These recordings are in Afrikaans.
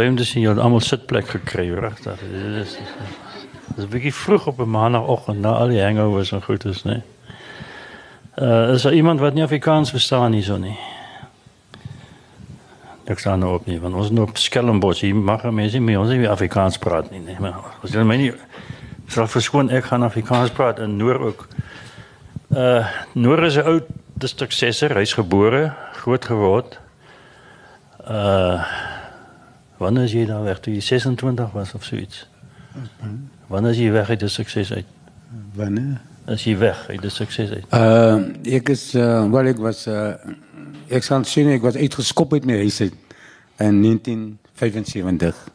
bly om te sien julle het almal sitplek gekry, regtig. Dit is dit is 'n bietjie vroeg op 'n maandagooggend na al die hangovers en goed is, né? Uh is daar iemand wat nie Afrikaans verstaan hierso nie? Ek staan nou op nie, want ons is nou op Skelmbos. Hier mag mense nie meer ons nie Afrikaans praat nie, nee. Maar as jy my nie sal verskoon ek gaan Afrikaans praat in Noord ook. Uh Noord is 'n ou distrik 6 hy's gebore, groot geword. Uh wanneer is jy daar weg toe jy 26 was of so iets? Wanneer is jy weg uit die sukses uit? Wanneer? As jy weg uit die sukses uit. Uh ek is uh wel ek was uh ek sal sê ek was uitgeskop uit my huis uit in 1975.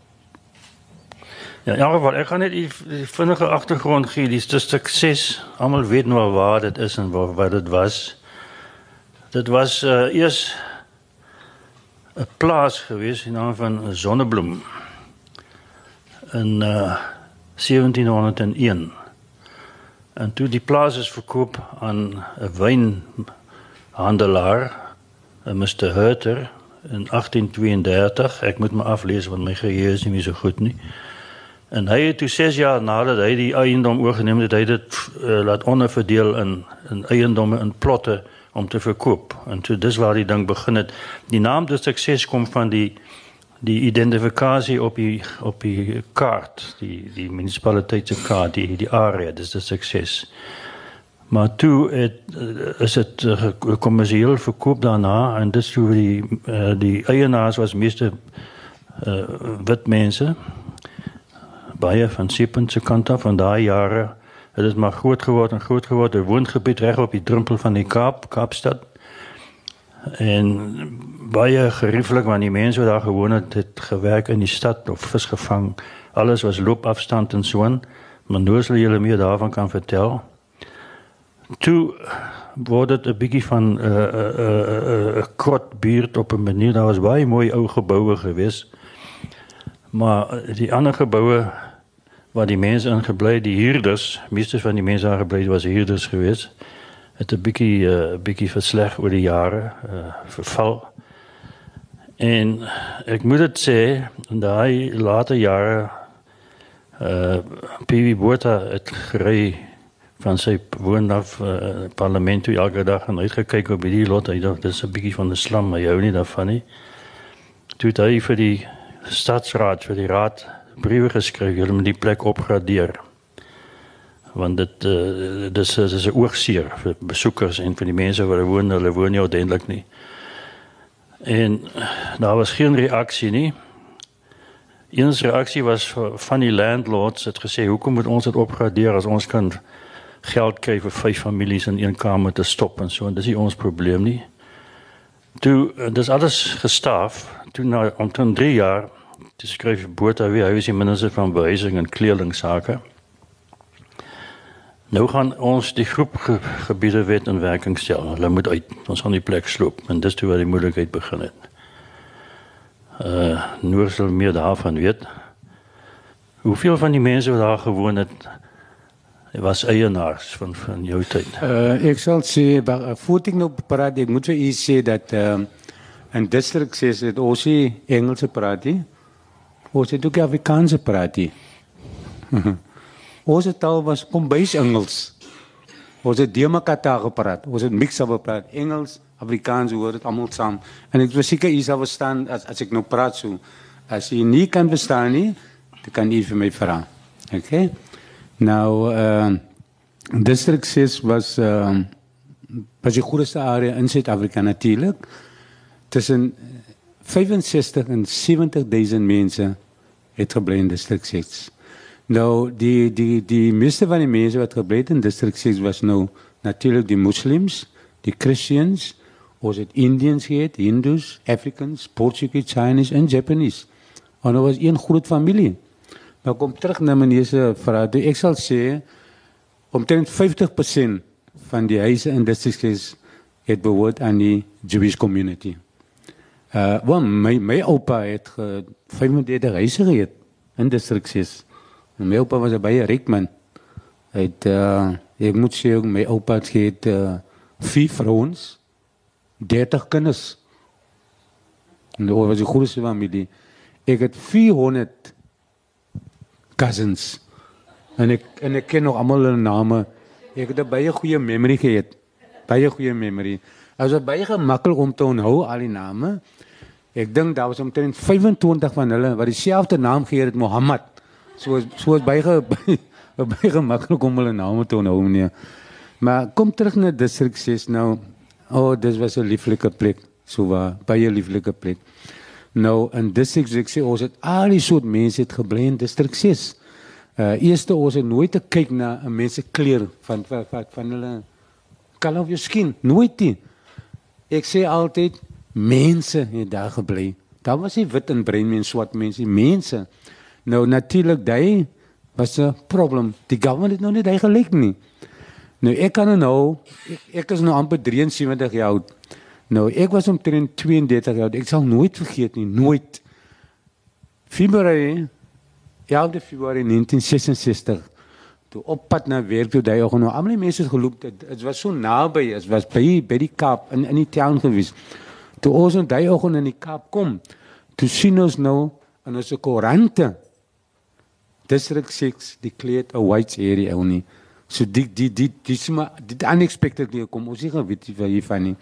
Ja, in elk geval, ek gaan net die, die vinnige agtergrond gee. Die sukses, almal weet nou al waar dit is en waar wat dit was. Dit was uh eers 'n plaas gewees in naam van Sonnebloem in uh 1701. En toe die plaas is verkoop aan 'n wynhandelaar, 'n Mr. Hurter in 1832. Ek moet my aflees want my geheue is nie so goed nie. En hy het toe 6 jaar nadat hy die eiendom oorgeneem het, hy dit uh, laat onderverdeel in in eiendomme in plotte om te verkoop. En toe dis waar die ding begin het. Die naam des sukses kom van die die identifikasie op die op die kaart, die die munisipaliteit se kaart, die die area, dis die sukses. Maar toe het is dit uh, kommersieel verkoop daarna en dis toe die uh, die eienaars was meeste uh, wit mense baie van Sipent se kant af van daai jare het dit maar groot geword en groot geword. 'n woongebied reg op die drempel van die Kaap Kaapstad. En baie gerieflik want die mense wat daar gewoon het het gewerk in die stad of vis gevang. Alles was loopafstand en so aan. Maar nou sal julle meer daarvan kan vertel. Toe word dit 'n bietjie van 'n uh, 'n uh, 'n uh, uh, krot buurt op 'n manier. Daar was baie mooi ou geboue gewees. Maar die ander geboue waar die mense in gebly die huurders meeste van die mense daar gebly was huurders gewees het 'n bietjie uh, bietjie versleg oor die jare uh, verval. En ek moet dit sê in daai later jare uh PV Botha het gery van sy woon af uh, parlement toe elke dag en hy het gekyk op die lot. Hy dink dis 'n bietjie van 'n slam jy hou nie daarvan nie. Toe het hy vir die stadsraad vir die raad briewe geskryf hulle moet die plek opgradeer. Want dit uh, dis is 'n oogseer vir besoekers en vir die mense wat daar woon. Hulle woon nie ordentlik nie. En daar was geen reaksie nie. Eens reaksie was van die landlords het gesê hoekom moet ons dit opgradeer as ons kan geld kry vir vyf families in een kamer te stop en so en dis nie ons probleem nie? Toe dis alles gestaaf. Toe na omtrent 3 jaar Dis skryf Botha weer, hy is die minister van behuising en kledingsaake. Nou gaan ons die groep ge gebiede wet in werking stel. Hulle moet uit ons aan die plek sloop en dis toe waar die moeilikheid begin het. Uh Noor sal meer daarvan weet. Hoeveel van die mense wat daar gewoon het was eienaars van van jou tyd? Uh ek sal sê voordat ek nou praat, ek moet vir u sê dat uh, in distrik 6 het ons Engelse praat nie. Ons het ook Afrikaanse praat hier. ons taal was kombuis Engels. Ons het demakata gepraat. Ons het mix op praat Engels, Afrikaans hoor dit almal saam. En ek was seker u sal verstaan as as ek nou praat so. As jy nie kan verstaan nie, dan kan jy vir my vra. Okay? Nou uh, District 6 was uh, was die grootste area in Suid-Afrika natuurlik. Tussen 65 en 70000 mense het gebly in distrik 6. Nou die die die meeste van die mense wat gebly het in distrik 6 was nou natuurlik die moslems, die christians, ons het indians gehad, hindus, africans, portuguese, chinese en japanese. En dit was een groot familie. Nou kom terug na meneer se vraag. Ek sal sê omtrent 50% van die huise in distrik 6 het behoort aan die Jewish community. Uh, want my my het 35 huise gehad in distrik 6. En my oupa was 'n baie ryk man. Hy het ek moet sê my oupa het uh, vier vrouens, 30 kinders. En dit was 'n groot familie. Ek het 400 cousins. En ek en ken nog almal hulle name. Ek het 'n baie goeie memory gehad. Baie goeie memory. Was baie gemaklik om te onthou al die name. Ek dink daar was omtrent 25 van hulle wat dieselfde naam gehad het, Mohammed. So so was baie baie gemaklik om hulle name te onthou nee. Maar kom terug na distrik 6 nou. O, oh, dis was 'n lieflike plek. So waar baie lieflike plek. Nou in distrik 6 ons het al die soort mense het gebly in distrik 6. Uh eerste ons het nooit te kyk na 'n mens se kleur van van van, van hulle color of your skin, nooit nie. Ek sê altyd mense het daar gebly. Daar was nie wit en bruin mense, swart mense, mense. Nou natuurlik daai was 'n probleem. Die government het nou net hy gelyk nie. Nou ek kan nou ek, ek is nou amper 73 jaar oud. Nou ek was omtrent 32 jaar oud. Ek sal nooit vergeet nie, nooit. Februarie 11 Februarie 1966 toe op pad na werk toe daai oggend nou almal die mense het geloop dit, dit was so naby dit was by by die Kaap in in die town gewees toe ons nou daai oggend in die Kaap kom toe sien ons nou in ons koerante district 6 declared a white area only so die die die die sma dit unexpectedly kom ons nie geweet hiervan nie.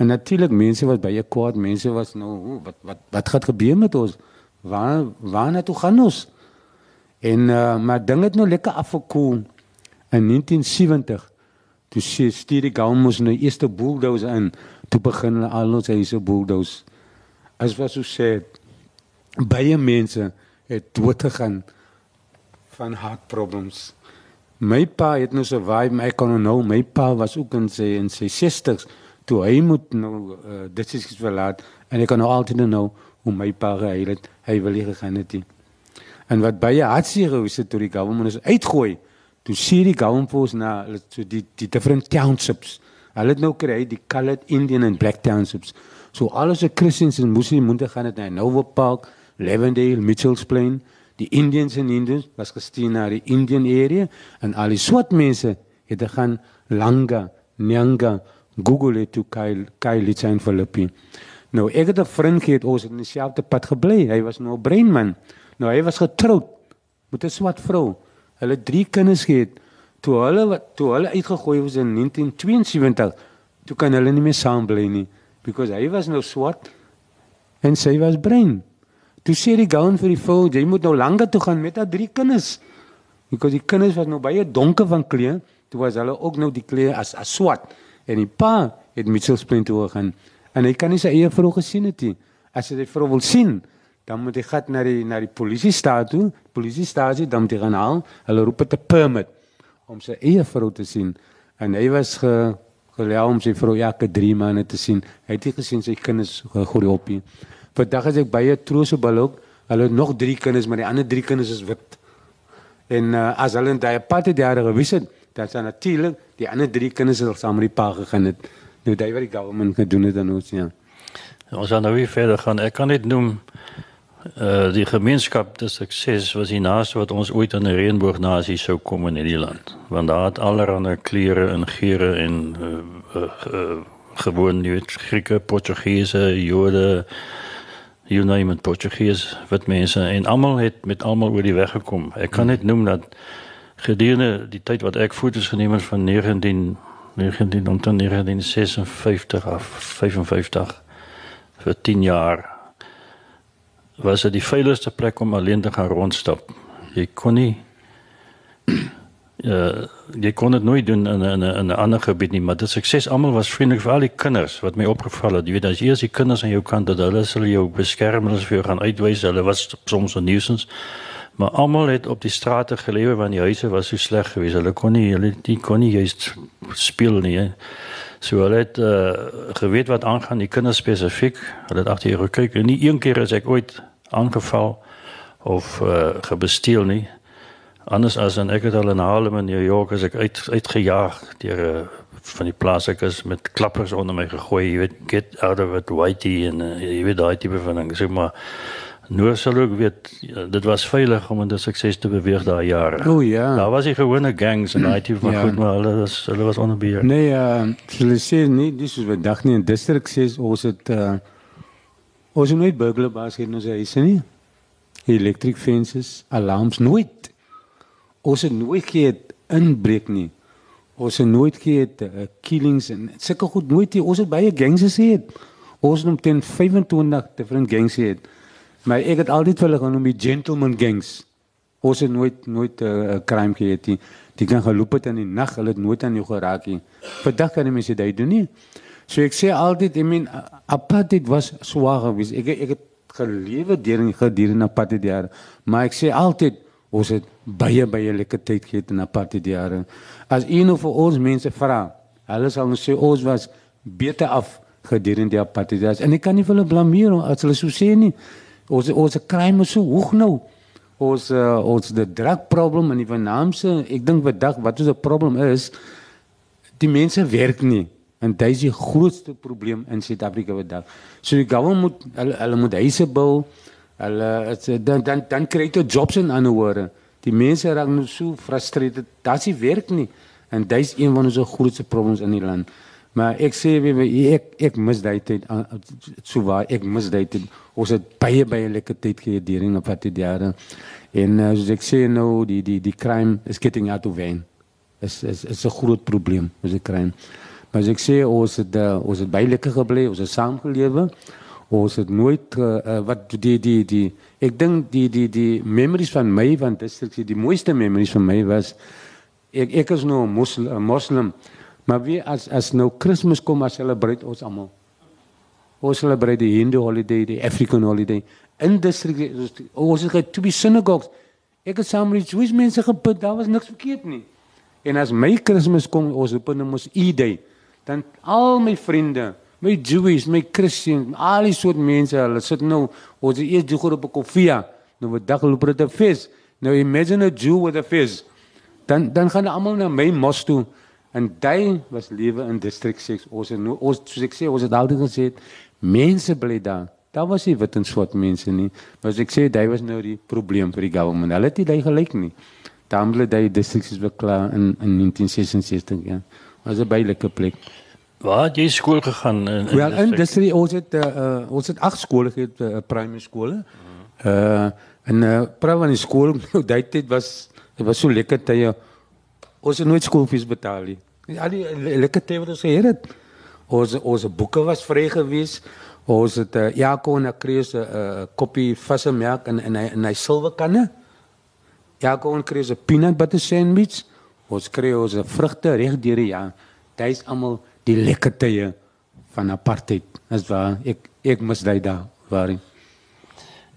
En natuurlik mense was baie kwaad. Mense was nou wat wat wat gaan gebeur met ons? Waar waar na toe gaan ons? En uh, maar ding het nou lekker afgekoel. In 1970. Toe sê stuur die gaumus nou eerste bulldozer in. Toe begin hulle al ons huise bulldoze. As wat so sê baie mense het dood gegaan van hart problems. My pa het nou survive, my kon nou my pa was ook in sy in sy 60s toe hy moet nou uh, dit is verlaat en ek kan nou altyd nou hoe my pa geheel het. Hy wil nie gegaan het nie. En wat baie hartseer is dit toe die government is uitgooi. Toe sien die government na so die die different townships. Hulle het nou kry die colored Indian and black townships. So alles se Christians en Moslems moet gaan dit na Nova Park, Lavendale, Mitchells Plain. Die Indians en Indians was gestuur na die Indian area en al die swart mense het gaan Langa, Nyanga, Google het toe Kyle Kyle Chain Philippi. Nou ek het 'n vriend gehad ons het in dieselfde pad gebly. Hy was nou 'n breinman. Nou hy was getroud met 'n swart vrou. Hulle drie kinders gehad. Toe hulle wat toe hulle uitgegooi is in 1972, toe kan hulle nie meer saam bly nie because hy was nou swart en sy was bruin. Toe sê die gouen vir die vrou, jy moet nou langer toe gaan met haar drie kinders. Because die kinders was nou baie donker van kleur, toe was hulle ook nou die kleur as as swart en die pa het Mitchells Plain toe gegaan en hy kan nie sy eie vrou gesien het nie. As hy sy vrou wil sien, dan moet jy gaan na die na die polisiestaat toe, polisiestasie dan moet jy gaan haal. Hulle roep dit 'n permit om sy eie vrou te sien. En hy was ge gelei om sy vrou elke 3 maande te sien. Hy het nie gesien sy kinders gegroei op nie. Vandag as ek baie troos op hulle ook, hulle het nog 3 kinders, maar die ander 3 kinders is wit. En uh, as hulle daai pad het daar gewys het, dan sal natuurlik die ander 3 kinders al saam met die pa gegaan het. Nou daai wat die government gedoen het dan ons ja. Ons gaan nou weer verder gaan. Ek kan net noem uh die gemeenskap te sukses was die naaste wat ons ooit aan 'n reënboognasie sou kom in hierdie land want daar het allerlei kleure en geure en uh, uh, uh gewoon nie weet Grieke, Portugese, Jode, you name it, Portugees, wat mense en almal het met almal oor die weg gekom. Ek kan net noem dat gedurende die tyd wat ek foto's geneem het van 19 19 tot 1956 af 55 vir 10 jaar was dit die veiligste plek om alleen te gaan rondstap. Jy kon nie uh jy kon dit nooit doen in 'n in 'n ander gebied nie, maar dit sukses almal was vriendelik vir al die kinders wat my opgeval het. Jy weet as jy as die kinders aan jou kant dat hulle sal jou beskerm hulle vir jou gaan uitwys. Hulle was soms 'n nuisance. Maar almal het op die strate gelewe want die huise was so sleg geweest. Hulle kon nie hulle die kon nie juist speel nie. He. So hulle het uh geweet wat aangaan die kinders spesifiek. Hulle het agter jou gekyk en nie een keer as ek ooit aangeval of uh, gebesteel nie. Anders as en ek het al in Harlem in New York as ek uit uitgejaag deur uh, van die plaasikers met klappers onder my gegooi, jy weet get out of it whitey en uh, jy weet daai tipe van ding. Sê maar nou sal ek weet dit was veilig om in die sukses te beweeg daai jare. O ja. Daar was die gewone gangs en daai tipe van ja. goed maar hulle was hulle was onder beheer. Nee, uh, hulle sê nie dis is wat dag nie in distrik sê ons het uh, Ons het nooit burglar baas hier in ons huis nie. electric fences, alarms nooit. Ons het nooit geet inbreek nie. Ons het nooit geet uh, killings en sulke goed nooit nie. Ons het baie gangs gehad. Ons het omtrent 25 different gangs gehad. Maar ek het altyd hulle genoem die gentleman gangs. Ons het nooit nooit 'n uh, crime gehad nie. Die kan geloop het in die nag, hulle het nooit aan jou geraak nie. Vandag kan die mense dit doen nie. So ek sê altyd, I mean, apartheid was swaar geweest. Ek ek het gelewe deur gedurende apartheid jare, maar ek sê altyd ons het baie baie lekker tyd gehad in apartheid jare. As een of ons mense vra, hulle sal ons sê ons was beter af gedurende die apartheid jare. En ek kan nie hulle blameer as hulle so sê nie. Ons ons crime is so hoog nou ons uh, ons die drug probleem in die vernaamse ek dink vandag wat ons 'n probleem is die mense werk nie en dit is die grootste probleem in Suid-Afrika vandag so die government moet hulle, hulle moet huise bou. Hulle dan dan dan kry jy jobs in ander woorde. Die mense raak nou so gefrustreerd dat sie werk nie. En dit is een van ons grootste problems in die land. Maar ek sê wie ek ek mis daai tyd so waar ek mis daai tyd. Ons het baie baie lekker tyd gehad hierdie op wat die jare. En uh, soos ek sê nou die die die crime is getting out of hand. Is is is 'n groot probleem met die crime maar as ek sê ons het uh, ons het baie lekker gebly ons het saam gelewe ons het nooit uh, uh, wat die die die ek dink die die die memories van my van district die mooiste memories van my was ek ek is nou 'n moslim, moslim Maar wie as as nou Kersfees kom as celebrate ons almal. Ons celebrate die Hindu holiday, die African holiday. In district ons het twee synagogues. Ek het saam met Jewish mense gebid, daar was niks verkeerd nie. En as my Kersfees kom, ons op in ons E-day, dan al my vriende, my Jewish, my Christian, al die soort mense, hulle sit nou, ons eet die groep koffie, nou wat dag loop dit 'n fees. Nou imagine a Jew with a fees. Dan dan gaan almal na my mos toe. En daai was lewe in district 6. Ons het nou ons soos ek sê, ons het altyd gesê mense bly daar. Daar was nie wit en swart mense nie. Maar as ek sê daai was nou die probleem vir die government. Hulle het nie daai gelyk nie. Dan bly daai district is beklaar in in 1966 ja. Was 'n baie plek. Waar het jy skool gegaan in in Wel in district ons het uh, uh, ons het agt skole gehad, uh, primary skole. Uh en uh primary skool nou daai tyd was dit was so lekker tye Ons het nooit skoolfees betaal nie. Al die lekker tyd wat ons gehad het. Ons ons boeke was vry gewees. Ons het uh, ja kon 'n kreus 'n uh, koppie visse melk in in hy in hy silwer kanne. Ja kon kreus 'n peanut butter sandwich. Ons kry ons vrugte reg deur die jaar. Dit is almal die lekker tye van apartheid. Dis waar ek ek mis daai daar waar.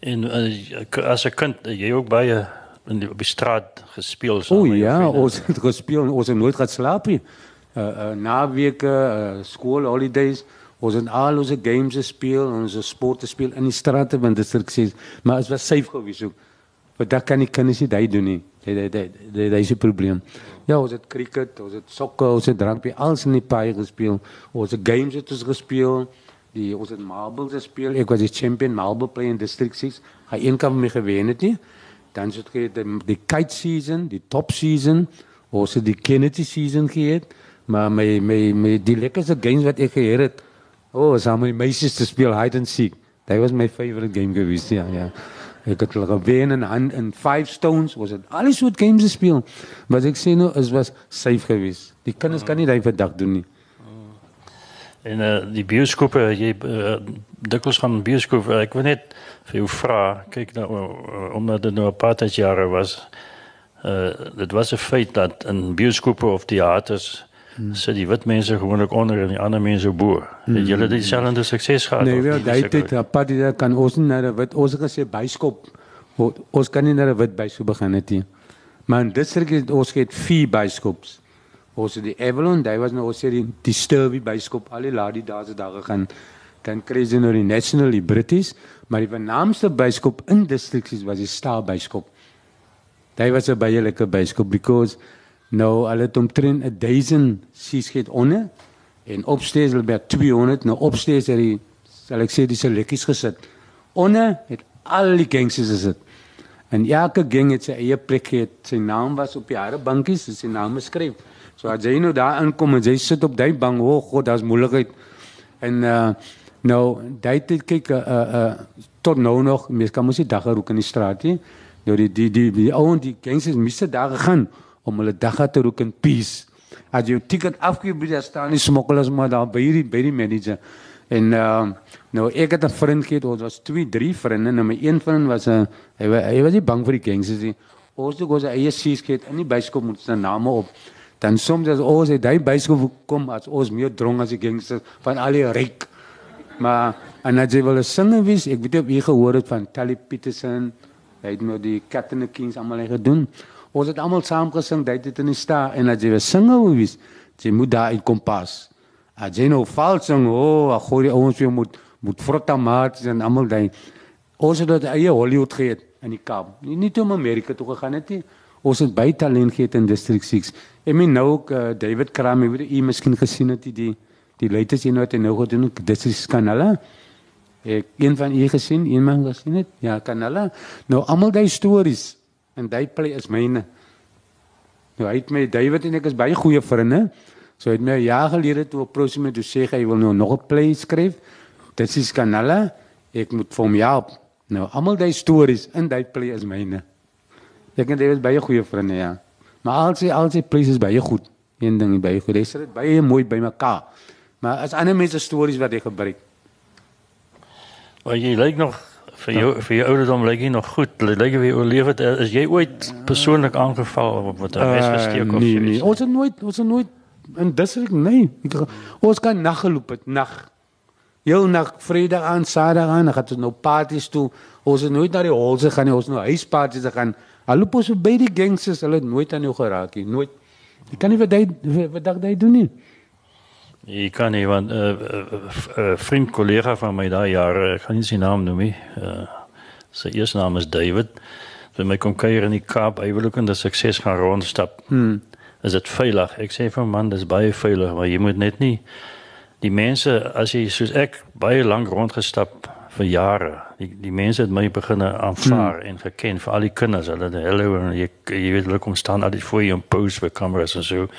En uh, as 'n kind jy ook baie in die, op die straat gespeel so. O ja, ons het gespeel, ons het nooit geslaap nie. Uh, uh naweke, uh, skool holidays, ons het al ons games gespeel, ons sport gespeel in die strate dit is sê, maar dit was safe gewees ook. Want daar kan ek kan nie dit doen nie. Dit dit dit dit is 'n probleem. Ja, ons het cricket, ons het sokker, ons het rugby, alles in die paai gespeel. Ons het games het ons gespeel. Die ons het marbles gespeel. Ek was die champion marble player in district 6. Hy een kan my gewen het nie dan het jy die, die kite season, die top season, ons het die Kennedy season gehad, maar my my my die lekkerste games wat ek gehad het, o, oh, saam met my meisies te speel hide and seek. That was my favorite game geweest, ja, ja. Ek het hulle gewen en in in five stones was dit al die soort games gespeel. Maar ek sê nou is was safe geweest. Die kinders kan nie daai vandag doen nie. En uh, die bioskope, jy uh, dikwels van bioskope, ek weet net vir jou vra, kyk nou uh, omdat dit nou 'n paar jare was. Uh dit was 'n feit dat in bioskope of teaters hmm. sit die wit mense gewoonlik onder en die ander mense bo. Hmm. Het julle dieselfde sukses gehad? Nee, wel, daai tyd apart dit kan ons nie na wit ons gesê byskop. Ons kan nie na 'n wit byskop begin het nie. Maar in distrik het ons het vier byskops. Ons het die Avalon, daai was nou ons sê die, die Sturvey byskop, al die laat daar se dae gaan. Dan kry jy nou die National die British, maar die vernaamste byskop in districts was die Star byskop. Daai was 'n baie lekker byskop because nou al het omtrent 1000 seats gehad onder en opsteeds hulle by 200, nou opsteeds het die sal ek sê dis lekkies gesit. Onder het al die gangsters gesit. En elke gang het sy eie plek gehad. Sy naam was op die harde bankies, sy naam geskryf. So as jy nou daar inkom en jy sit op daai bank, o oh God, daar's moeilikheid. En uh nou daai tyd kyk 'n uh, 'n uh, tot nou nog mens kan mos nie dagga rook in die straat nie. Nou die die die die ouens die gangsters misse daar gegaan om hulle dagga te rook in peace. As jy ticket afgee by die staan die smokkelers maar daar by die by die manager. En uh, nou ek het 'n vriend gehad, ons was twee, drie vriende, nou my een vriend was 'n hy, hy was nie bang vir die gangsters nie. Ons het gous eie sees gehad in die byskop met sy name op. Dan soms as ons het hy byskop kom as ons meer dronk as die gangsters van al die ryk. Maar en as jy wil 'n singer wees, ek weet jy hier gehoor het van Tally Peterson, hy het nou die Cat and the Kings almal gedoen. Ons het almal saam gesing, dit het in die sta en as jy 'n singer wil wees, jy moet daar uit kom pas. As jy nou vals sing, o, oh, gooi die ouens weer moet moet frottamaat en almal daai. Ons het dit eie Hollywood gehad in die Kaap. Nie nie toe om Amerika toe gegaan het nie. Ons het baie talent gehad in District 6. Ek meen nou ook uh, David Kram, jy weet jy miskien gesien het die die, die latest een wat hy nou gedoen het, District Kanala. Ek een van u gesien, een man gesien het. Ja, Kanala. Nou almal daai stories en daai play is myne. Nou hy het my David en ek is baie goeie vriende. So hy het my jaar gelede toe approach my toe sê hy wil nou nog 'n play skryf. Dit is Kanala. Ek moet vir hom help. Nou almal daai stories in daai play is myne. Ek en David baie goeie vriende ja. Maar al sy al sy plays is baie goed. Een ding baie goed. Hy sê dit baie mooi by mekaar. Maar as ander mense stories wat hy gebruik. Maar jy lyk nog vir jou vir jou ouderdom lyk jy nog goed. Lyk jy oorleef het is jy ooit persoonlik aangeval of wat 'n mes gesteek of nee, so nee. Ons het nooit ons het nooit in district nee. Ons kan naggeloop het nag. Heel nag Vrydag aan Saterdag aan, dan gaan ons nou parties toe. Ons het nooit na die holse gaan nie, ons nou huisparties gaan. Hulle pos by die gangsters, hulle het nooit aan jou geraak nie, nooit. Jy kan nie wat hy wat dag hy doen nie. Jy kan nie want 'n uh, uh, uh, vriend kollega van my daai jare, ek gaan nie sy naam noem nie. Uh, sy eerste naam is David. Vir my kom kuier in die Kaap, hy wil ook in die sukses gaan rondstap. Hmm. Is dit veilig? Ek sê vir man, dis baie veilig, maar jy moet net nie die mense as jy soos ek baie lank rondgestap vir jare. Die die mense het my begine aanvaar hmm. en geken vir al die kinders. Hulle het hallo en jy jy weet hulle kom staan altyd voor jou en pose vir kameras en so.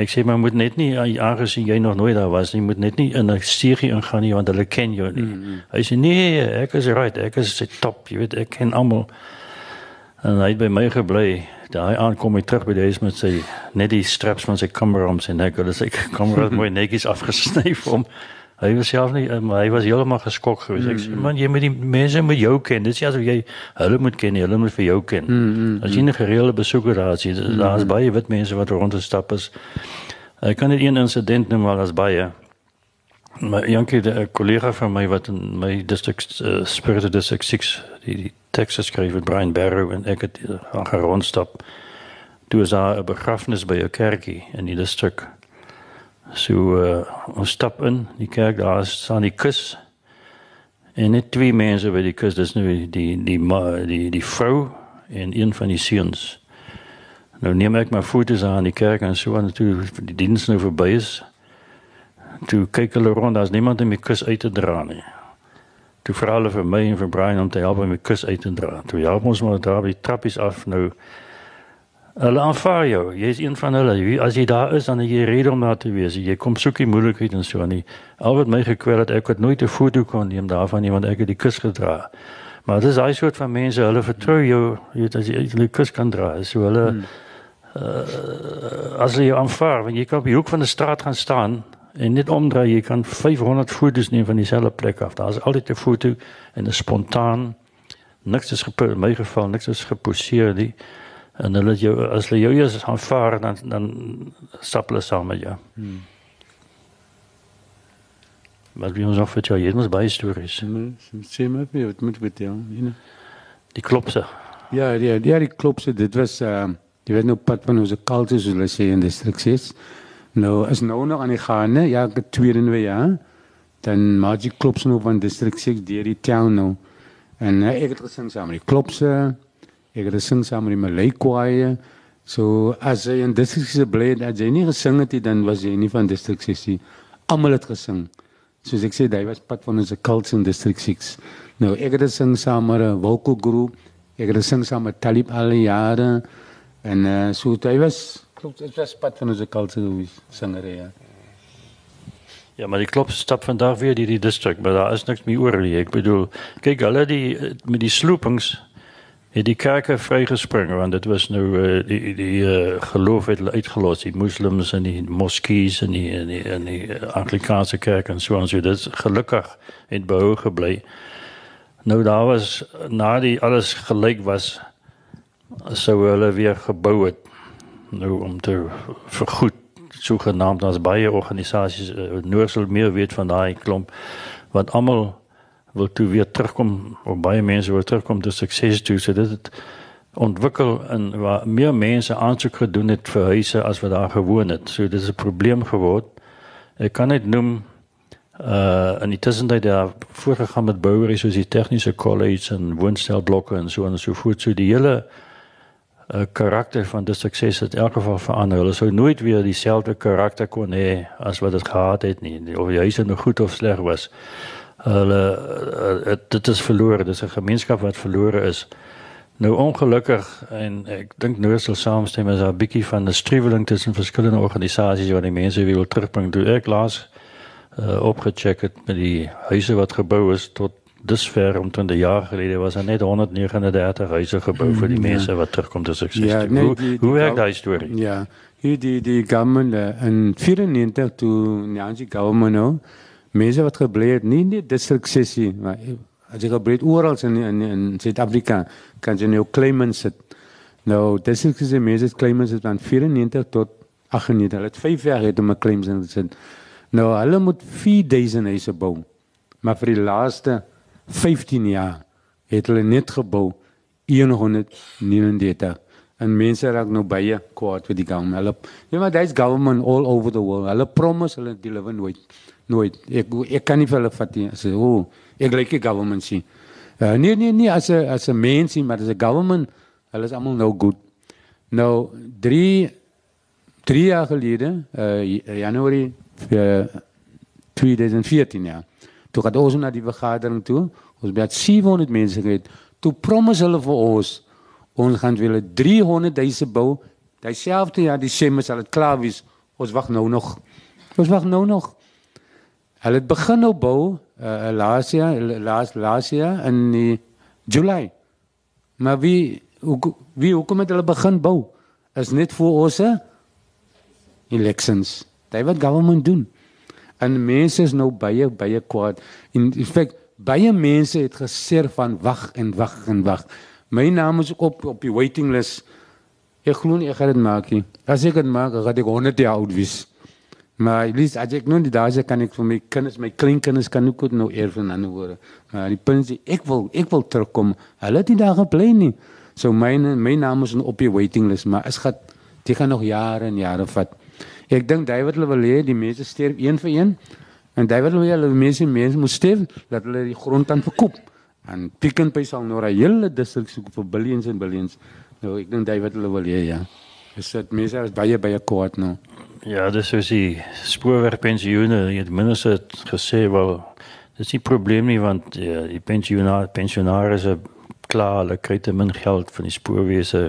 Ek sê maar moet net nie aangesien jy nog nooit daar was nie, moet net nie in 'n serie ingaan nie want hulle ken jou nie. Mm -hmm. Hy sê nee, ek is right, ek is se top, jy weet ek ken almal. En hy het by my gebly. Daai aankom hy terug by die huis met sy net die straps van sy kamera om sy nek. Hulle sê kamera mooi netjies afgesny vir hom. Hy was self nie, maar hy was heeltemal geskok geweest. Ek sê man, jy moet die mense met jou ken. Dit is asof jy hulle moet ken, nie, hulle moet vir jou ken. Mm, mm, As jy 'n gereelde besoeker daar is, daar's baie wit mense wat rondstap is. Ek kan net een insident noem maar as baie. Maar Jankie, 'n kollega van my wat in my district uh, Spirit District 6 die, die skryf met Brian Barrow en ek het gaan gaan rondstap. Toe is daar 'n begrafnis by 'n kerkie in die distrik. So uh, ons stap in die kerk, daar staan die kus. En net twee mense by die kus, dis nou die die die ma- die, die vrou en een van die seuns. Nou neem ek my foto's aan die kerk en so aan toe die diens nou verby is. Toe kyk hulle rond, daar's niemand om die kus uit te dra nie. Toe vra hulle vir my en vir Brian om te help om die kus uit te dra. Toe help ons maar daar by trappies af nou. Hulle aanvaar jou. Jy's een van hulle. Jy- As jy daar is, dan het jy rede om daar te wees. Jy kom soek die moeilikheid en so aan nie. Al wat my gekwel het, ek het nooit 'n foto kon neem daarvan nie want ek het die kus gedra. Maar dis daai soort van mense, hulle vertrou jou, jy weet as jy die kus kan dra. So hulle hmm as jy jou aanvaar, want jy kan op die hoek van 'n straat gaan staan en net omdraai, jy kan 500 foto's neem van dieselfde plek af. Daar's altyd 'n foto en 'n spontaan niks is gepo- in my geval niks is geposeer nie. En hulle jou as hulle jou eers aanvaar dan dan stap hulle saam met jou. Hmm. Maar wie ons nog vertel, jy het ons baie stories. Sê maar vir wat moet vertel, you know. Die klopse. Ja, ja, ja, die klop se dit was ehm uh, jy weet nou pad van ons kultuur soos hulle sê in district 6. Nou is nou nog aan die gaan, né? Ja, ek het tweede nuwe jaar. Dan maak jy klop se nou van district 6 deur die town nou. En uh, ek het gesing saam met die klopse. Ek het gesing saam met die Malay choir. So as jy in district 6 bly, as jy nie gesing het dan was jy nie van district 6 nie. Almal het gesing. Soos ek sê, hy was pad van ons kultuur in district 6. Nou, ek het gesing saam met 'n vocal groep. Ek het gesing saam met Talib al jare en uh, so hy was klop dit was pad van ons kultuur gewees singer ja. Ja, maar die klop stap vandag weer die die distrik, maar daar is niks meer oor. Ek bedoel, kyk hulle die met die sloopings het die kerke vrygespring want dit was nou uh, die die uh, geloof het uitgelos. Die moslems en die moskees en die en die, en die uh, anglikaanse kerk en so en so dit gelukkig het behou gebly. Nou daar was na die alles gelyk was sou hulle weer gebou het. Nou om te vergoed sogenaamd as baie organisasies uh, Noorsel meer weet van daai klomp wat almal wil toe weer terugkom of baie mense wil terugkom tot sukses toe so dit het ontwikkel en waar meer mense aansoek gedoen het vir huise as wat daar gewoon het so dit is 'n probleem geword ek kan net noem uh en dit is net daar voorgegaan met boueries soos die tegniese college en woonstelblokke en so en so voort so die hele uh, karakter van die sukses het in elk geval verander. Hulle sou nooit weer dieselfde karakter kon hê as wat dit gehad het nie. Of die huise nou goed of sleg was hulle uh, dit is verlore dis 'n gemeenskap wat verlore is. Nou ongelukkig en ek dink nou sal saamstem is daar 'n bietjie van 'n struweling tussen verskillende organisasies wat die mense wil terugbring. Toe ek laas uh, opgecheck het met die huise wat gebou is tot dusver om 20 jaar gelede was er net 139 huise gebou vir die hmm, mense ja. wat terugkom te sukses ja, nee, hoe die, hoe werk daai storie? Ja hier die die government in 94 toe Nyanzi government nou mense wat gebly het nie net distrik sessie maar as jy gebly het oral in in in Suid-Afrika kan jy nou claimants sit. Nou distrik sessie mense het claimants van 94 tot 98 hulle het 5 jaar het om 'n claims in te sit. Nou hulle moet 4000 huise bou maar vir die laaste 15 jaar het hulle net gebou 139 en mense raak nou baie kwaad vir die government. Hulle ja maar dis government all over the world. Hulle promise hulle deliver nooit nooit. Ek kan nie vir hulle vat nie. Oh, ek like die government sien. Uh, nee nee nee as 'n as 'n mens nie, maar as 'n government, hulle is almal nou goed. Nou 3 3 jaar gelede, uh Januarie uh, 2014 ja. Toe het ons na die vergadering toe. Ons het 700 mense gehad. Toe promise hulle vir ons ons gaan wil 300 000 bou. Dieselfde jaar Desember sal dit klaar wees. Ons wag nou nog. Ons wag nou nog. Hulle het begin nou bou uh, laas jaar laas laas jaar in die July. Maar wie hoe wie hoe kom dit hulle begin bou? Is net vir ons elections. Dit wat government doen. En mense is nou baie baie kwaad. In feite baie mense het gesê van wag en wag en wag. My naam is op op die waiting list. Ek glo nie ek gaan dit maak nie. As ek dit maak, gaan ek 100 jaar oud wees. Maar lees as ek nou die dae kan ek vir my kinders, my kleinkinders kan ook nou eer van ander woorde. Maar die punt is ek wil ek wil terugkom. Hulle het nie daar gebly nie. So myne my naam is op die waiting list, maar is gaan dit gaan nog jare en jare vat. Ek dink David hulle wil hê die mense sterf een vir een. En David wil hê hulle mense mense moet sterf dat hulle die grond dan verkoop. En Pick n Pay sal nou 'n hele distrik soek vir billions en billions. Nou ek dink David hulle wil hê ja. Dit mense is baie baie kwaad nou. Ja, dis soos die spoorwegpensioene, jy het minstens het gesê wel dis nie probleem nie want ja, die pensionaar pensionaars is klaar, hulle kry te min geld van die spoorwese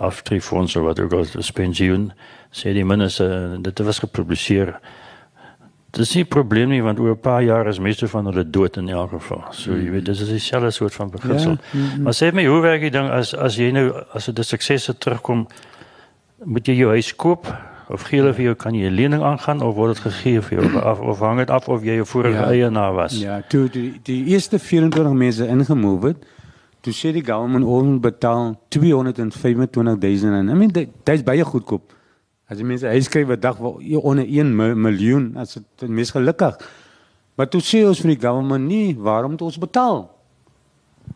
aftreffonds of wat ook al die pensioen sê die minstens dit was gepubliseer. Dis nie probleem nie want oor 'n paar jaar is meeste van hulle dood in elk geval. So jy weet dis is dieselfde soort van beginsel. Ja, mm -hmm. Maar sê my hoe werk dit dan as as jy nou as dit 'n sukses terugkom moet jy jou huis koop of gee hulle vir jou kan jy 'n lening aangaan of word dit gegee vir jou of, of hang dit af of jy 'n vorige ja, eienaar was ja toe die, die eerste 24 mense ingemove het toe sê die government ons betaal 225000 en i mean dit is baie goedkoop as jy mense hy skryf 'n dag onder 1 miljoen as dit mes gelukkig maar toe sê ons vir die government nie waarom moet ons betaal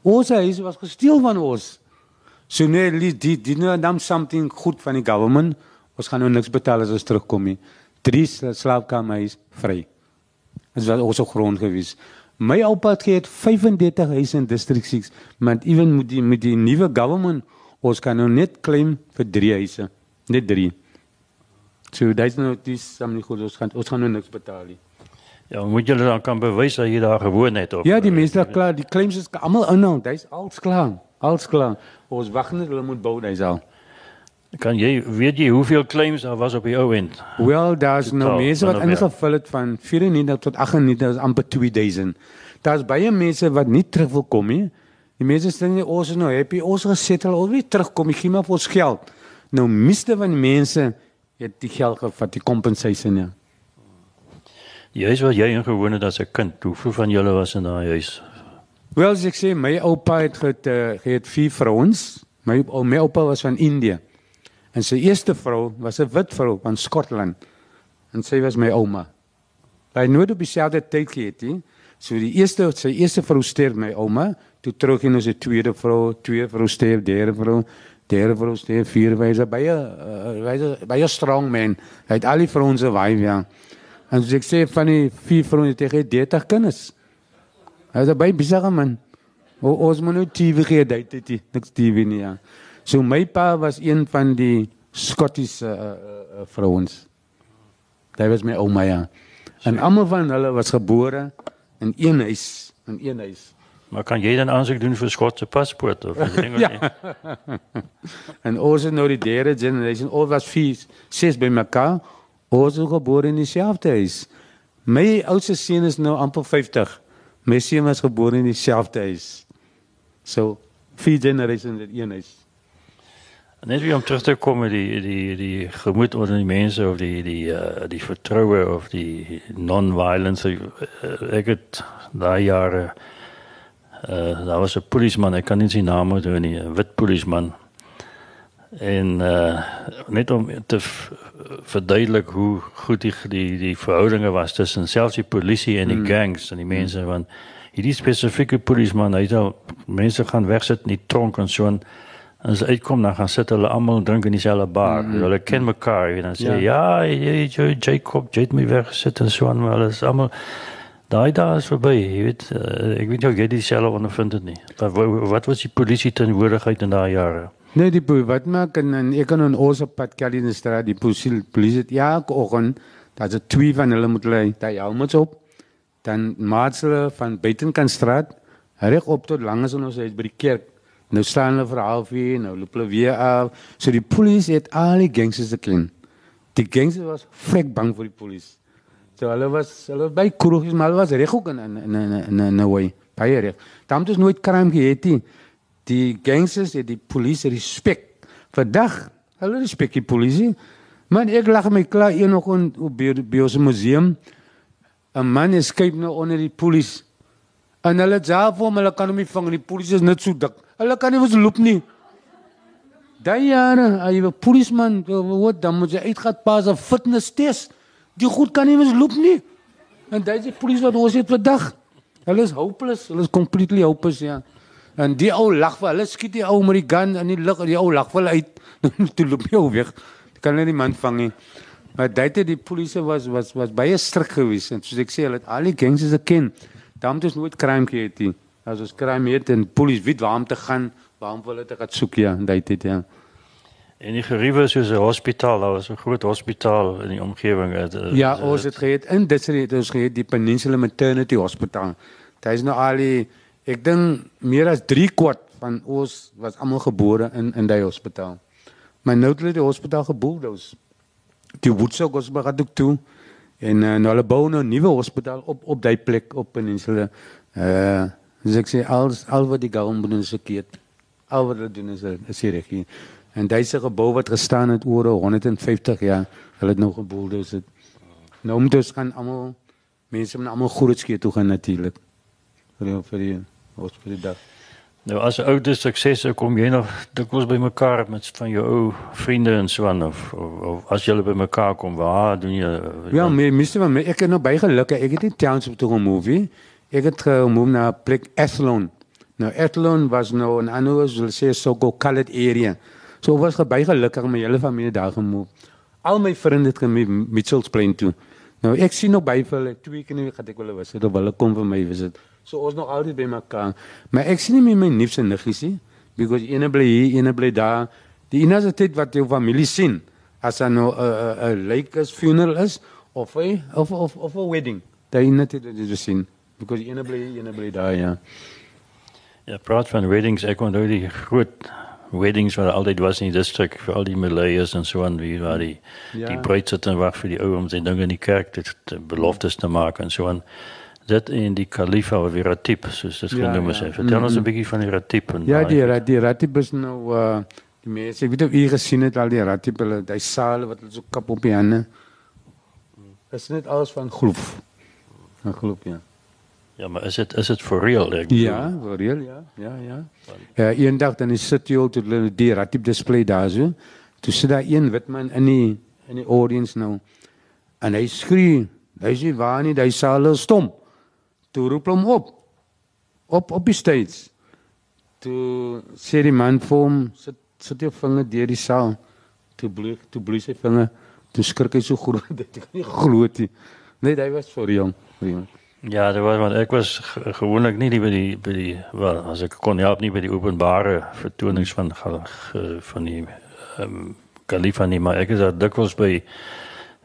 ons huis was gesteel van ons so nee die die nou dan something goed van die government Ons gaan nou niks betaal as ons terugkom nie. Drie slaapkamers vry. Dit was ons grond gewees. My oupa het 35 huise in district 6, maar ewen met die met die nuwe government ons kan nou net claim vir drie huise, net drie. So dis nou dis sommer goed ons gaan ons gaan nou niks betaal nie. Ja, moet julle dan kan bewys dat jy daar gewoon het of Ja, die mense daar klaar, die claims is almal inhou, dis alles klaar. Alles klaar. Ons wag net hulle moet bou, dis al. Kan jy weet jy hoeveel claims daar was op die ou end? Wel, daar's nou mense wat van nou ingevul het van 94 tot 98, is amper 2000. Daar's baie mense wat nie terug wil kom nie. Die mense sê nie ons is nou happy, ons gesettel, ons wil nie terugkom, nie, gee maar vir ons geld. Nou meeste van die mense het die geld gevat, die compensation ja. Die huis wat jy ingewoon het as 'n kind, hoeveel van julle was in daai huis? Wel, as ek sê my oupa het uh, het vier vrouens. My ou my oupa was van Indië. En sy eerste vrou was 'n wit vrou van Skotland. En sy was my ouma. Hy nooit op dieselfde tyd gehad nie. So die eerste sy eerste vrou sterf my ouma, toe terug en ons 'n tweede vrou, tweede vrou sterf, derde vrou, derde vrou sterf, vierde wyse baie uh, wyse baie strong man. Hy het al die vrouens se wife ja. En soos ek sê van die vier vrouens het hy 30 kinders. Hy is 'n baie besige man. O, ons moet nou TV gee dit dit niks TV nie ja. So my pa was een van die Scottish uh, uh, uh, vrouens. Hy was my ouma ja. En almal van hulle was gebore in een huis, in een huis. Maar kan jy dan aansoek doen vir Skotse paspoort of Engels Ja. nie? En ons is nou die derde generation. Ons was vier, ses by mekaar. Ons is gebore in dieselfde huis. My oudste seun is nou amper 50. My seun was gebore in dieselfde huis. So vier generations in een huis. Net weer om terug te kom met die die die gemoed onder die mense of die die uh, die vertroue of die non-violence uh, ek het daai jare uh, daar was 'n polisieman ek kan nie sy naam onthou nie 'n wit polisieman en uh, net om te v- verduidelik hoe goed die die die verhoudinge was tussen selfs die polisie en die mm. gangs en die mense mm. want hierdie spesifieke polisieman hy het al mense gaan wegsit in die tronk en so en as hy uitkom dan gaan sit hulle almal en drink in dieselfde bar. Mm. Hulle ken mekaar en dan sê Ja. ja, ja, ja Jacob, jy het my weggesit en so aan maar hulle is almal daai dae is verby, jy weet. Uh, ek weet nie of jy dieselfde ondervind het nie. Wat, wat wat was die polisie teenwoordigheid in daai jare? Nee, die boei, wat maak en, en ek kan in ons op pad Kelly in die straat die polisie polisie het elke oggend dat se twee van hulle moet lê, daai helmets op. Dan maak hulle van buitenkant straat reg op tot langs in ons huis by die kerk. Nou staan hulle vir 'n halfuur, nou loop hulle weer af. So die polisie het al die gangsters geken. Die gangsters was vrek bang vir die polisie. So hulle was hulle by kroegies, maar hulle was reg ook in in in in in 'n way. Baie reg. Daar het ons nooit crime gehad nie. Die gangsters het die polisie respek. Vandag, hulle respek die polisie. Man, ek lag my klaar een oggend op by, ons museum. 'n Man escape nou onder die polisie. En hulle self hom, hulle kan hom nie vang nie. Die polisie is net so dik. Hulle kan nie eens loop nie. Daai jare, hy was polisieman, wat dan moet jy uitgaan pas 'n fitness test. Die goed kan nie eens loop nie. En daai is die polisie wat ons het vandag. Hulle is hopeless, hulle is completely hopeless ja. En die ou lag vir hulle skiet die ou met die gun in die lug en die ou lag vir hulle uit. Toe loop ou weg. Kan hulle nie man vang nie. Maar daai die polisie was was was baie strik geweest en soos ek sê, hulle het al die gangsters geken. Daarom het ons nooit crime gehad nie. As ons crime het en polisie weet waar om te gaan, waar om hulle te gaan soek ja, daai tyd ja. En die geriewe is soos 'n hospitaal, daar was 'n groot hospitaal in die omgewing. Het, uh, Ja, ons het gehad in dit het ons gehad die Peninsula Maternity Hospital. Daar is nou al die ek dink meer as 3 kwart van ons was almal gebore in in daai hospitaal. Maar nou het hulle die hospitaal geboordoos. Die Woodstock Hospitaal gaan ook toe en uh, nou hulle bou nou 'n nuwe hospitaal op op daai plek op Peninsula. Uh, dus ek sê al al wat die government doen is verkeerd. Al wat hulle doen is is hier reg. hier. En daai gebou wat gestaan het oor 150 jaar, hulle het nou geboordoos het. Nou moet ons gaan almal mense moet almal groot skee toe gaan natuurlik. Vir die vir die vir die dag. Nou as 'n ou dis sukses kom jy nog dikwels by mekaar met van jou ou vriende en so aan of, of, of as julle by mekaar kom, waar doen jy Ja, my mister maar ek het nou baie geluk. Ek het nie Townsend toe gemove nie. Ek het gemove na plek Athlone. Nou Athlone was nou 'n ander hulle sê so colored area. So was baie gelukkig my hele familie daar gemove. Al my vriende het gemove Mitchells Plain toe. Nou ek sien nog vir hulle twee keer nie gaan ek hulle was dit of hulle kom vir my visit. So ons nog altyd by mekaar. Maar ek sien nie meer my neefse niggies nie because ene bly hier, ene bly daar. Die enigste tyd wat jou familie sien as nou 'n lake is funeral is of 'n of of of 'n wedding. Daai tyd wat jy sien because ene bly hier, ene bly daar ja. Ja, praat van weddings, ek onthou die groot weddings wat altyd was in die distrik vir al die Malays en so aan wie waar die Ja. die bruid sit en wag vir die ou om sy dinge in die kerk te beloftes te maak en so aan. Dit in die kalifa of die ratib soos dit Ja, genoem is. ja. Vertel ons Mhm. 'n bietjie van die ratib en Ja, die hy- rat die ratib is nou uh die mense, ek weet of u gesien het al die ratib hulle daai sale wat hulle so kap op die hande. Dit is net alles van gloef. Van gloef ja. Ja, maar is dit is dit for real? Ek Ja, voor real ja. Ja, ja. Ja, eendag dan is jy al toe hulle die ratib display daar so. Toe sit daar een wit man in die in die audience nou. En hy skree, hy sê waar nie, hy sale stom. Toe roep hom op. Op op die stage. Toe sê die man vir hom, sit sit jou vinger deur die saal. Toe bloei toe bloei sy vinger. Toe skrik hy so groot dat kan nie glo dit. Nee, hy was vir jong. Vir jong. Ja, dit was want ek was ge- gewoonlik nie die by die by die wel as ek kon help nie by die openbare vertonings van van die ehm um, Khalifa nie, maar ek is daar dikwels by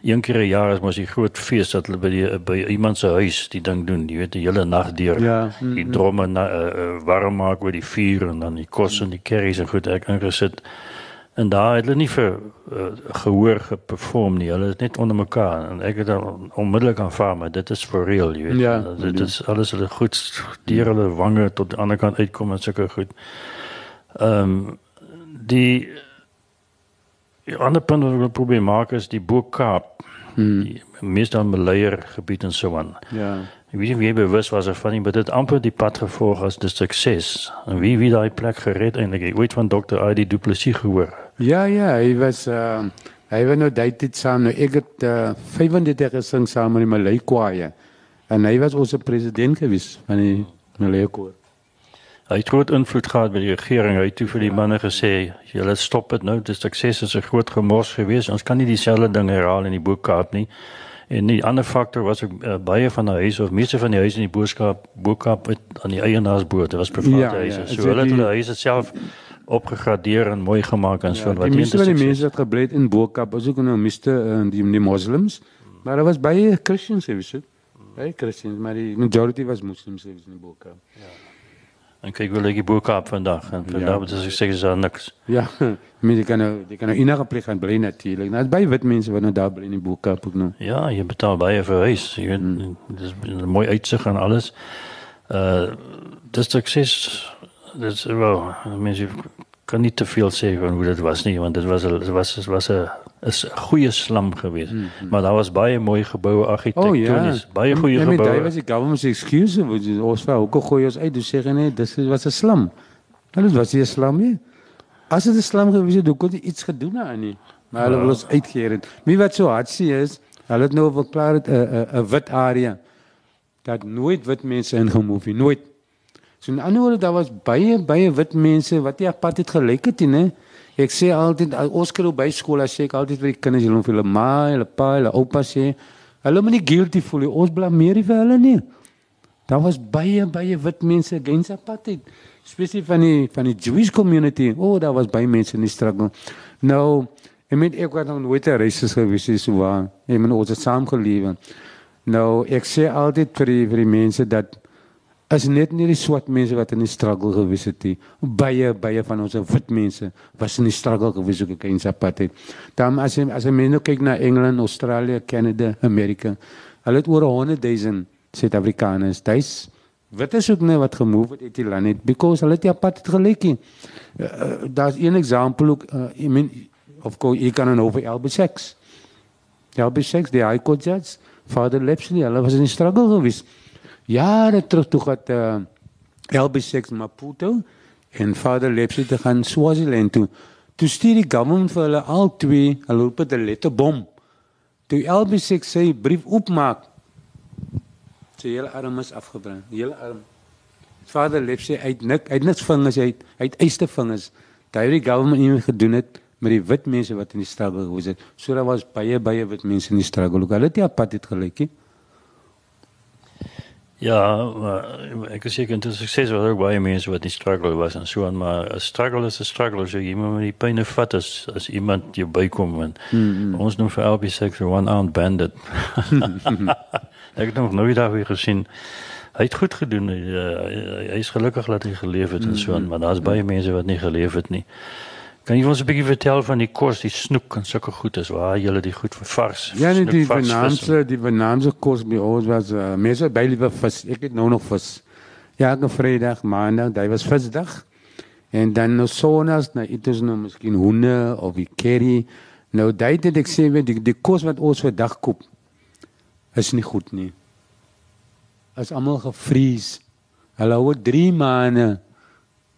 een keer 'n jaar is mos die groot fees dat hulle by die by iemand se huis die ding doen, jy weet die hele nag deur. Ja, Die mm, dromme na, uh, warm maak oor die vuur en dan die kos en die curries en goed ek ingesit. En daar het hulle nie vir uh, gehoor geperform nie. Hulle is net onder mekaar en ek het dan onmiddellik aanvaar maar dit is for real, jy weet. Ja, dit ja. is alles hulle goed deur hulle wange tot die ander kant uitkom en sulke goed. Ehm um, die die ander punt wat ek wil probeer maak is die Boekkaap. Hmm. Meestal gebied en so aan. Ja. Ek weet nie of jy bewus was of van nie, maar dit amper die pad gevolg as die sukses. En wie wie daai plek gered eintlik? Ek weet van Dr. ID Du Plessis gehoor. Ja, ja, hy was uh hy was nou daai tyd saam nou ek het uh, 35 gesing saam met die Malay kwaaie. En hy was ons president gewees van die Malay koor. Hy het groot invloed gehad by die regering. Hy het toe vir die manne gesê, "Julle stop dit nou. Die sukses is 'n groot gemors gewees. Ons kan nie dieselfde ding herhaal in die Boekkaap nie." En die ander faktor was ook uh, baie van die huise of meeste van die huise in die Boekkaap Boekkaap het aan die eienaarsboot. Dit was private Ja, huise. ja, So hulle het hulle huise self opgegradeer en mooi gemaak en so Ja, die meeste van die mense wat gebly het in Bokap was ook nou miste uh, die die moslems, maar daar was baie Christians gewees. Baie Christians, maar die majority was moslems gewees in Bokap. En kyk wil ek die Boekkaap vandag en vandag Ja. moet ek sê is daar niks. Ja, mense kan nou die kan nou enige plek gaan bly natuurlik. Nou, Daar's baie wit mense wat nou daar bly in die Bokap ook nou. Ja, je betaalt baie vir huis. Jy weet, mm. dis 'n mooi uitsig en alles. Uh dis sukses. Dis wel, mense kan nie te veel sê van hoe dit was nie, want dit was 'n dit was dit was 'n is 'n goeie slam geweest. Mm -hmm. Maar daar was baie mooi geboue Oh argitektonies, ja. baie goeie ja, met geboue. Daai was die government se excuse, want jy- ons wou ook gooi ons uit, dus sê jy nee, dis was 'n slam. Maar dit was nie 'n slam nie. As dit 'n slam gewees het, dan kon jy iets gedoen aan nie. Maar hulle Ja. wil ons uitgeer het. Wie wat so hard sê is, hulle het nou verklaar dit 'n 'n 'n wit area. Dat nooit wit mense ingemove nie, nooit. So in ander woorde daar was baie baie wit mense wat nie apart het gelyk het nie? Ek sê altyd al- ons kry by skool as ek altyd vir die kinders hulle hulle ma, hulle pa, hulle oupa sê, hulle moet nie guilty voel nie. Ons blameer nie vir hulle nie. Daar was baie baie wit mense against apartheid, spesifiek van die van die Jewish community. O, oh, daar was baie mense in die struggle. Nou, ek meen ek was nog nooit 'n racist gewees nie, so waar. Ek meen ons het saam gelewe. Nou, ek sê altyd vir die vir die mense dat is net nie die swart mense wat in die struggle gewees het nie. Baie baie van ons wit mense was in die struggle gewees ook against apartheid. Dan as jy as jy mense nou kyk na Engeland, Australië, Canada, Amerika, hulle het oor 100 000 Suid-Afrikaners. Dis wit is ook net wat gemove het uit die land net because hulle het die apartheid gelyk nie. Uh, Daar's een voorbeeld ook uh, I mean of course jy kan dan over LB6. LB6 die High Court judge, Father Lepsley, hulle was in die struggle gewees jare terug toe gat uh, LB6 Maputo en Vader Lepsie te gaan Swaziland toe. Toe stuur die government vir hulle al twee, hulle roep dit 'n letterbom. Toe LB6 sy brief oopmaak, sy hele arm is afgebrand, hele arm. Vader Lepsie uit nik, uit niks vingers uit, uit eiste vingers. Daai die government nie gedoen het met die wit mense wat in die struggle was het. So daar was baie baie wit mense in die struggle. Hulle het nie apartheid gelyk nie. Ja, maar ek is seker intussen sukses was ook baie mense wat die struggle was en so aan, maar 'n struggle is 'n struggle, so jy moet met die pyn vat as as iemand jou bykom en mm -hmm. ons noem vir LB6 one armed bandit. ek het nog nooit daar weer gesien. Hy het goed gedoen. Hy, uh, hy is gelukkig dat hy geleef het en so aan, maar daar's baie mense wat nie geleef het nie. Kan jy ons 'n bietjie vertel van die kos, die snoek en sulke goed is waar jy die goed vir vars? Ja, nee, die Vanaanse die Vanaanse kos by ons was uh, mense by liewe vis. Ek het nou nog vis. Ja, elke Vrydag, Maandag, dit was visdag. En dan nou sonas, nou eet ons nou miskien hoende of die curry. Nou dit het ek sê weet die, die kos wat ons vandag koop is nie goed nie. Is almal gevries. Hulle hou 3 maande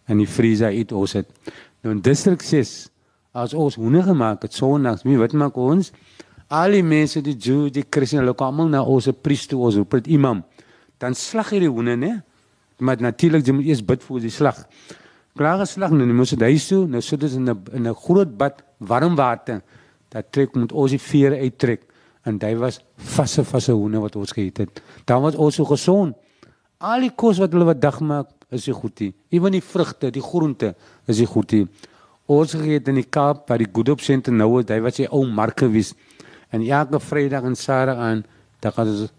in die vriezer eet ons dit. Nou in distrik 6 as ons hoende gemaak het sonas, wie wat maak ons? Al die mense die Jew, die Christen, hulle kom almal na ons priester ons roep dit imam. Dan slag jy die hoende, né? Maar natuurlik jy moet eers bid vir die slag. Klaar geslag, nou moet dit huis toe, nou sit dit in 'n in 'n groot bad warm water. Dat trek moet ons die vere uittrek en dit was vasse vasse hoende wat ons geëet het. Dan was ons so gesond. Al die kos wat hulle wat dag maak, is nie goed nie. Ewen die vrugte, die groente is nie goed nie. Ons geëet in die Kaap by die Good Hope Center nou, hy was sy ou mark gewees. En elke Vrydag en Saterdag aan, dan gaan ons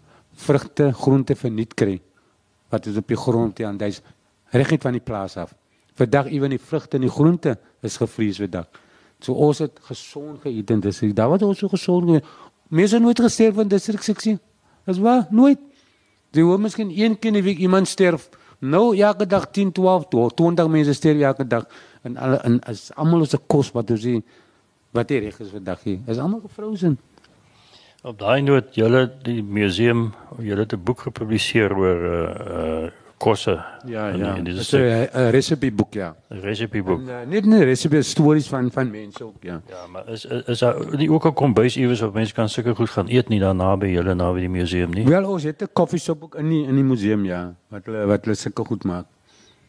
vrugte, groente verniet kry wat is op die grond hier aan dis reguit van die plaas af. Vandag ewen die vrugte en die groente is gevries vandag. So ons het gesond geëet en dis daar wat ons so gesond geëet. Mense nooit gesterf van distrik seksie. Dis waar, nooit. Jy hoor miskien een keer in die week iemand sterf. Nou elke dag 10, 12, 20 mense sterf elke dag en alle en is almal ons se kos wat ons sien wat hier reg is vandag hier. Is almal gefrozen. Op daai noot, julle die museum, julle het 'n boek gepubliseer oor uh uh kosse. Ja, in ja. die- in Dis die 'n resepteboek ja. resepeboek. En, uh, Net 'n resepie stories van van mense ook ja. Ja, maar is is, is daar nie ook 'n kombuis iewers waar mense kan sulke goed gaan eet nie daar naby julle naby die museum nie? Wel ons het 'n koffieshop ook in die, in die museum ja, wat hulle wat hulle sulke goed maak.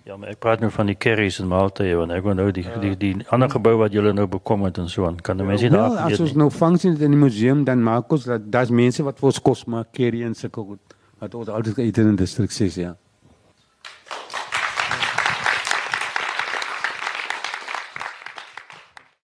Ja, maar ek praat nou van die curries en maaltye want ek wil nou die die die ander gebou wat julle nou bekom het en so aan. Kan die mense nie Wel, daar as eet ons nie? nou funksie het in die museum dan maak ons dat daar's mense wat vir ons kos maak, curry en sulke goed wat ons altyd geëet het in distrik 6 ja.